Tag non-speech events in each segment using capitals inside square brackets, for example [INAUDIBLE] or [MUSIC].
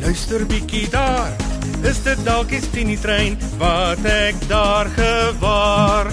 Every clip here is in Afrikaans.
luister bietjie daar. Is dit dalk die Tini trein wat ek daar gewaar?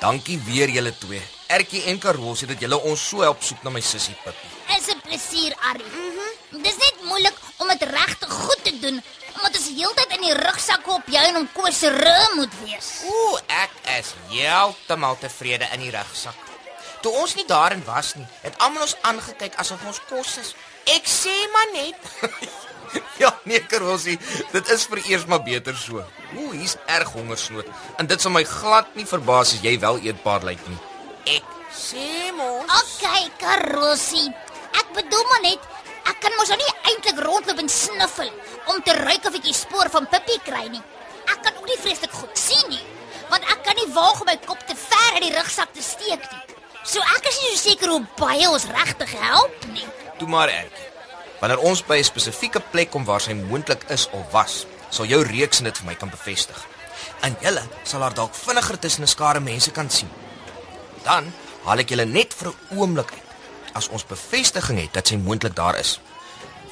Dankie weer julle twee. Ertjie en Karosie dat julle ons so help soek na my sussie Pippie. Is 'n plesier, Arrie. Mhm. Mm Dis net moeilik om dit regtig goed te doen omdat ons heeltyd in die rugsak op jou en hom Koos se rug moet wees. Ooh, ek is heeltemal tevrede in die rugsak. Toe ons nie daarin was nie, het almal ons aangekyk asof ons kos is. Ek sê maar net. [LAUGHS] ja, nee Karosie, dit is vir eers maar beter so. Ooh, hier's erg hongersnood en dit sal my glad nie verbaas as jy wel eetbaar lyk nie. Ek sê mos. Okay, Karosie. Ek bedoel maar net ek kan mos nou nie eintlik rondloop en sniffel om te ruik of ek die spoor van Pippie kry nie. Ek kan ook nie vreeslik goed sien nie, want ek kan nie waag om my kop te ver in die rugsak te steek nie. So ek is nie so seker hoe baie ons regtig help nie. Toe maar Ertjie. Wanneer ons by 'n spesifieke plek kom waar sy moontlik is of was, sal jou reeks dit vir my kan bevestig. En julle sal haar dalk vinniger tussen 'n skare mense kan sien. Dan haal ek julle net vir 'n oomblik uit as ons bevestiging het dat sy moontlik daar is.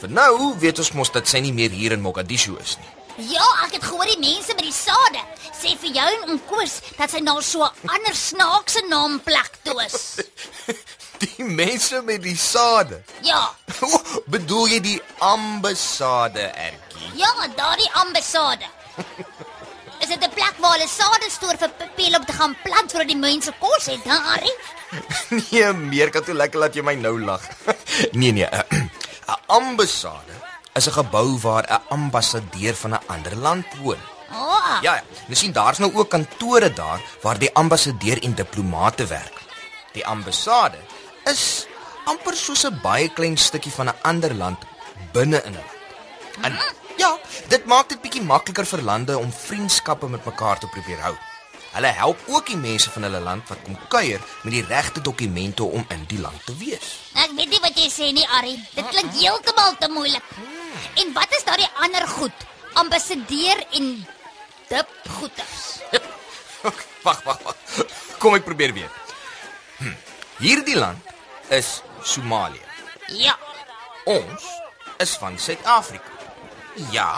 Vir nou weet ons mos dat sy nie meer hier in Mogadishu is nie. Ja, ek het gehoor die mense by die sade sê vir jou en oom Koos dat sy na so 'n ander snaakse naam plek toe is. [LAUGHS] Die mense met die sade. Ja, [LAUGHS] Bedoel jy die ambassade Ertjie? ja, daardie ambassade. [LAUGHS] Is dit 'n plek waar hulle sade stoor vir Pippie om te gaan plant vir die mense kos het, daarie? [LAUGHS] Nee, meer kan toe lekker laat jy my nou lag. [LAUGHS] nee nee, 'n [CLEARS THROAT] 'n ambassade is 'n gebou waar 'n ambassadeur van 'n ander land woon. Oh, Ja, ja. Jy sien daar's nou ook kantore daar waar die ambassadeur en diplomate werk. Die ambassade is amper soos 'n baie klein stukkie van 'n ander land binne in 'n land. En ja, dit maak dit bietjie makliker vir lande om vriendskappe met mekaar te probeer hou. Hulle help ook die mense van hulle land wat kom kuier met die regte dokumente om in die land te wees. ek weet nie wat jy sê nie, Arrie. Dit klink heeltemal te moeilik. En wat is daardie ander goed? Ambassadeur en dip goeters. [LAUGHS] Wag, wag, wag. Kom ek probeer weer. Hm. Hierdie land is Somalië. Ja. Ons is van Suid-Afrika. Ja?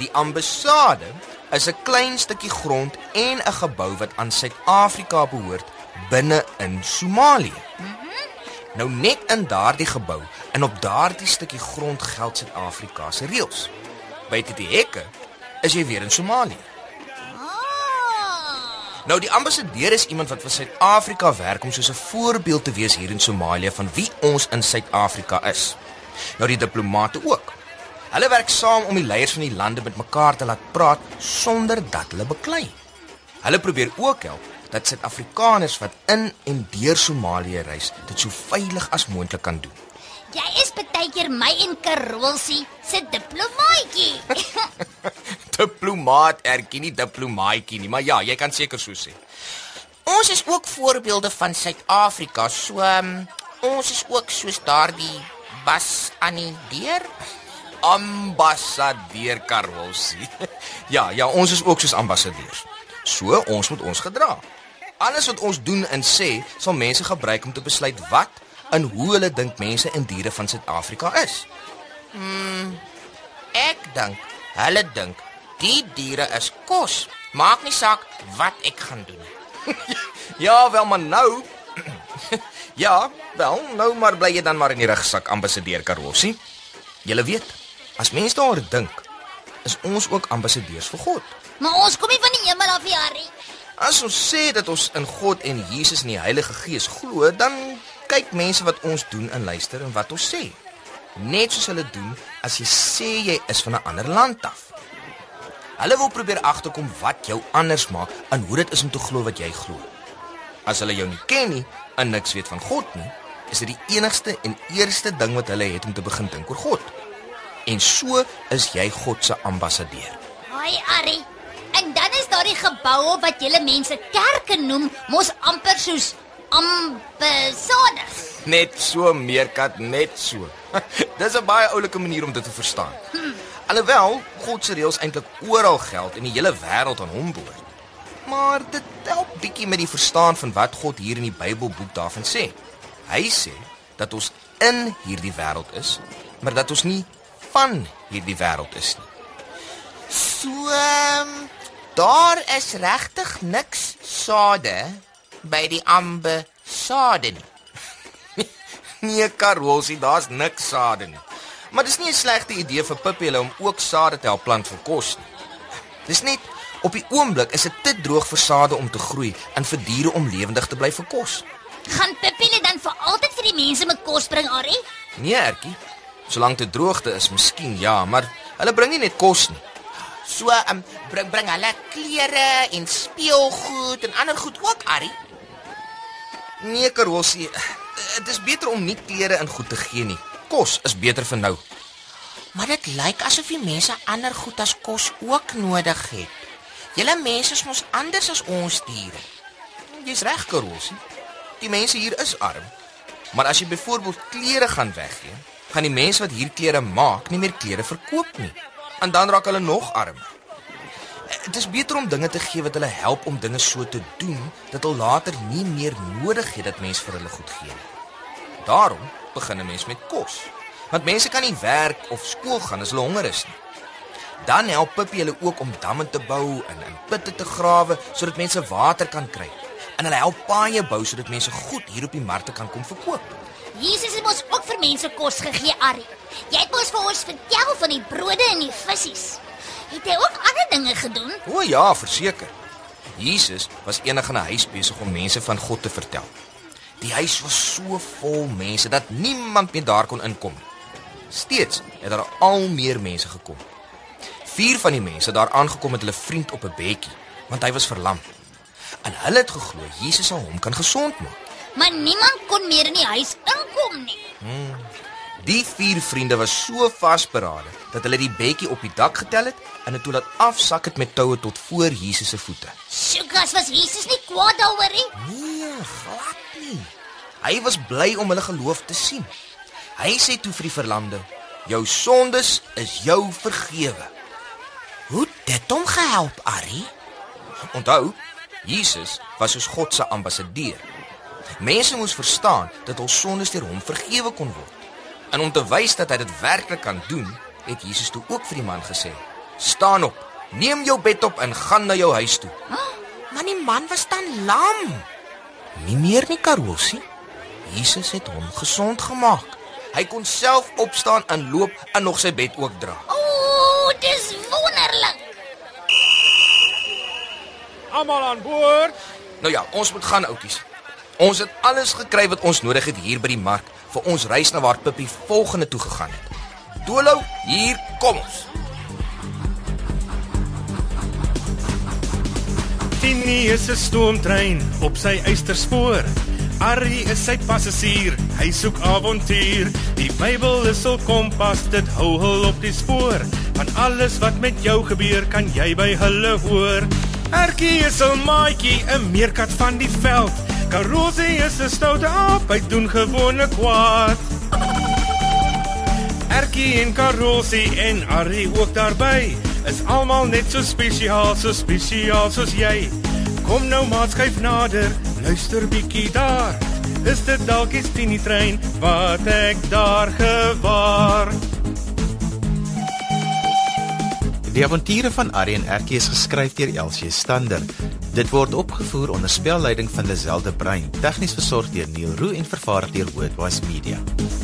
Die ambassade is 'n klein stukkie grond en 'n gebou wat aan Suid-Afrika behoort binne in Somalië. Nou net in daardie gebou en op daardie stukkie grond geld Suid-Afrika se reëls. Buite die hekke is jy weer in Somalië. Ah. Nou die ambassadeur is iemand wat vir Suid-Afrika werk om soos 'n voorbeeld te wees hier in Somalië van wie ons in Suid-Afrika is. Nou die diplomate ook. Hulle werk saam om die leiers van die lande met mekaar te laat praat sonder dat hulle beklei. Hulle probeer ook help dat Suid-Afrikaners wat in en deur Somalië reis, dit so veilig as moontlik kan doen. Jy is baie keer my en Karolsie se diplomaatjie. [LAUGHS] Diplomaat erken nie diplomaatjie nie, maar ja, jy kan seker so sê. Ons is ook voorbeelde van Suid-Afrika, so um, ons is ook soos daardie Bas Annie Deur ambassadeur Karolsie. [LAUGHS] ja, ja, ons is ook soos ambassadeurs. So ons moet ons gedra. Alles wat ons doen en sê, sal mense gebruik om te besluit wat en hoe hulle dink mense en diere van Suid-Afrika is. Ek dink, hulle dink die diere is kos. Maak nie saak wat ek gaan doen nie. [LAUGHS] ja, wel maar nou [CLEARS THROAT] Ja, wel, nou maar bly jy dan maar in die rugsak ambassadeur Karossie. Jy weet, as mense daaroor dink, is ons ook ambassadeurs vir God. Maar ons kom nie van die hemel af, Harry. As ons sê dat ons in God en Jesus en die Heilige Gees glo, dan kyk mense wat ons doen en luister en wat ons sê. Net soos hulle doen as jy sê jy is van 'n ander land af. Hulle wil probeer agterkom wat jou anders maak en hoe dit is om te glo wat jy glo. As hulle jou nie ken nie en niks weet van God nie, is dit die enigste en eerste ding wat hulle het om te begin dink oor God. En so is jy God se ambassadeur. Haai, Harry. En dan is daar die geboue wat julle mense kerke noem, mos amper soos ambassadeurs. Net so meerkat, net so. [LAUGHS] Dis 'n baie oulike manier om dit te verstaan. Alhoewel God se reëls eintlik oral geld en die hele wêreld aan hom behoort. Maar dit help bietjie met die verstaan van wat God hier in die Bybelboek daarvan sê. Hy sê dat ons in hierdie wêreld is, maar dat ons nie van hierdie wêreld is nie. So, um, daar is regtig niks sade by die ambe sade nie. [LAUGHS] Nee, Karolsie, daar's niks sade nie. Maar dis nie 'n slegte idee vir Pippi hulle om ook sade te help plant vir kos nie. Dis net op die oomblik is dit te droog vir sade om te groei en vir diere om lewendig te bly vir kos. Gaan Pippile dan vir altyd vir die mense met kos bring, Harry? Nee, Ertjie. Solank dit droogte is, miskien ja, maar hulle bring nie net kos nie. So, um, bring bring hulle klere en speelgoed en ander goed ook, Ari. Nee, Karolsie, dit is beter om nie klere en goed te gee nie. Kos is beter vir nou. Maar dit lyk asof die mense ander goed as kos ook nodig het. Julle mense is mos anders as ons diere. Jy's reg, Karolsie. Die mense hier is arm. Maar as jy byvoorbeeld klere gaan weggee, gaan die mense wat hier klere maak nie meer klere verkoop nie. En dan raak hulle nog armer. Dit is beter om dinge te gee wat hulle help om dinge so te doen dat hulle later nie meer nodig het dat mense vir hulle goed gee nie. Daarom begin 'n mens met kos. Want mense kan nie werk of skool gaan as hulle honger is nie. Dan help Pippi hulle ook om damme te bou en in putte te grawe sodat mense water kan kry. En hulle help paaie bou sodat mense goed hier op die markte kan kom verkoop. Jesus het mos ook vir mense kos gegee, Harry. Jy het mos vir ons vertel van die brode en die visse. Het hy ook ander dinge gedoen? O ja, verseker. Jesus was eendag in 'n huis besig om mense van God te vertel. Die huis was so vol mense dat niemand meer daar kon inkom nie. Steeds het daar al meer mense gekom. Vier van die mense daar aangekom met hulle vriend op 'n bedjie, want hy was verlam. En hulle het geglo Jesus sal hom kan gesond maak. Maar niemand kon meer in die huis inkom nie. Die vier vriende was so vasberade dat hulle die bedjie op die dak getel het en dit toe laat afsak het met toue tot voor Jesus se voete. Sjoekas was Jesus nie kwaad daaroor nie. Nee, glad nie. Hy was bly om hulle geloof te sien. Hy sê toe vir die verlamde: "Jou sondes is jou vergewe." Hoe dit hom gehelp, Ari? Onthou, Jesus was soos God se ambassadeur. Mense moes verstaan dat hul sondes deur hom vergewe kon word. En om te wys dat hy dit werklik kan doen, het Jesus toe ook vir die man gesê: "Staan op, neem jou bed op en gaan na jou huis toe." Maar die man was dan lam. Nie meer nie, Karolsie. Jesus het hom gesond gemaak. Hy kon self opstaan en loop en nog sy bed ook dra. Ooh, dis wonderlik. Almal aan boord. Nou ja, ons moet gaan, oudjies. Ons het alles gekry wat ons nodig het hier by die mark vir ons reis na waar Pippi volgende toe gegaan het. Dolo, hier kom ons. Tini is 'n stoomtrein op sy eysterspoor. Arrie is sy passasier, hy soek avontuur. Die Bybel is hul kompas, dit hou hul op die spoor. Van alles wat met jou gebeur, kan jy by hulle hoor. Erkie is 'n maatjie, 'n meerkat van die veld. Karosie is 'n stoute aap, hy doen gewone kwaad. Erkie en Karosie en Arrie ook daarby is almal net so spesiaal, so spesiaal soos jy. Kom nou maat skuif nader, luister bietjie daar. Is dit dalk die Tini trein wat ek daar gewaar? Die avonture van en Ertjie is geskryf deur Elsie Stander. Dit word opgevoer onder spelleiding van Lazelle de Bruin, tegnies versorg deur Neil Roo en vervaar deur Worldwide Media.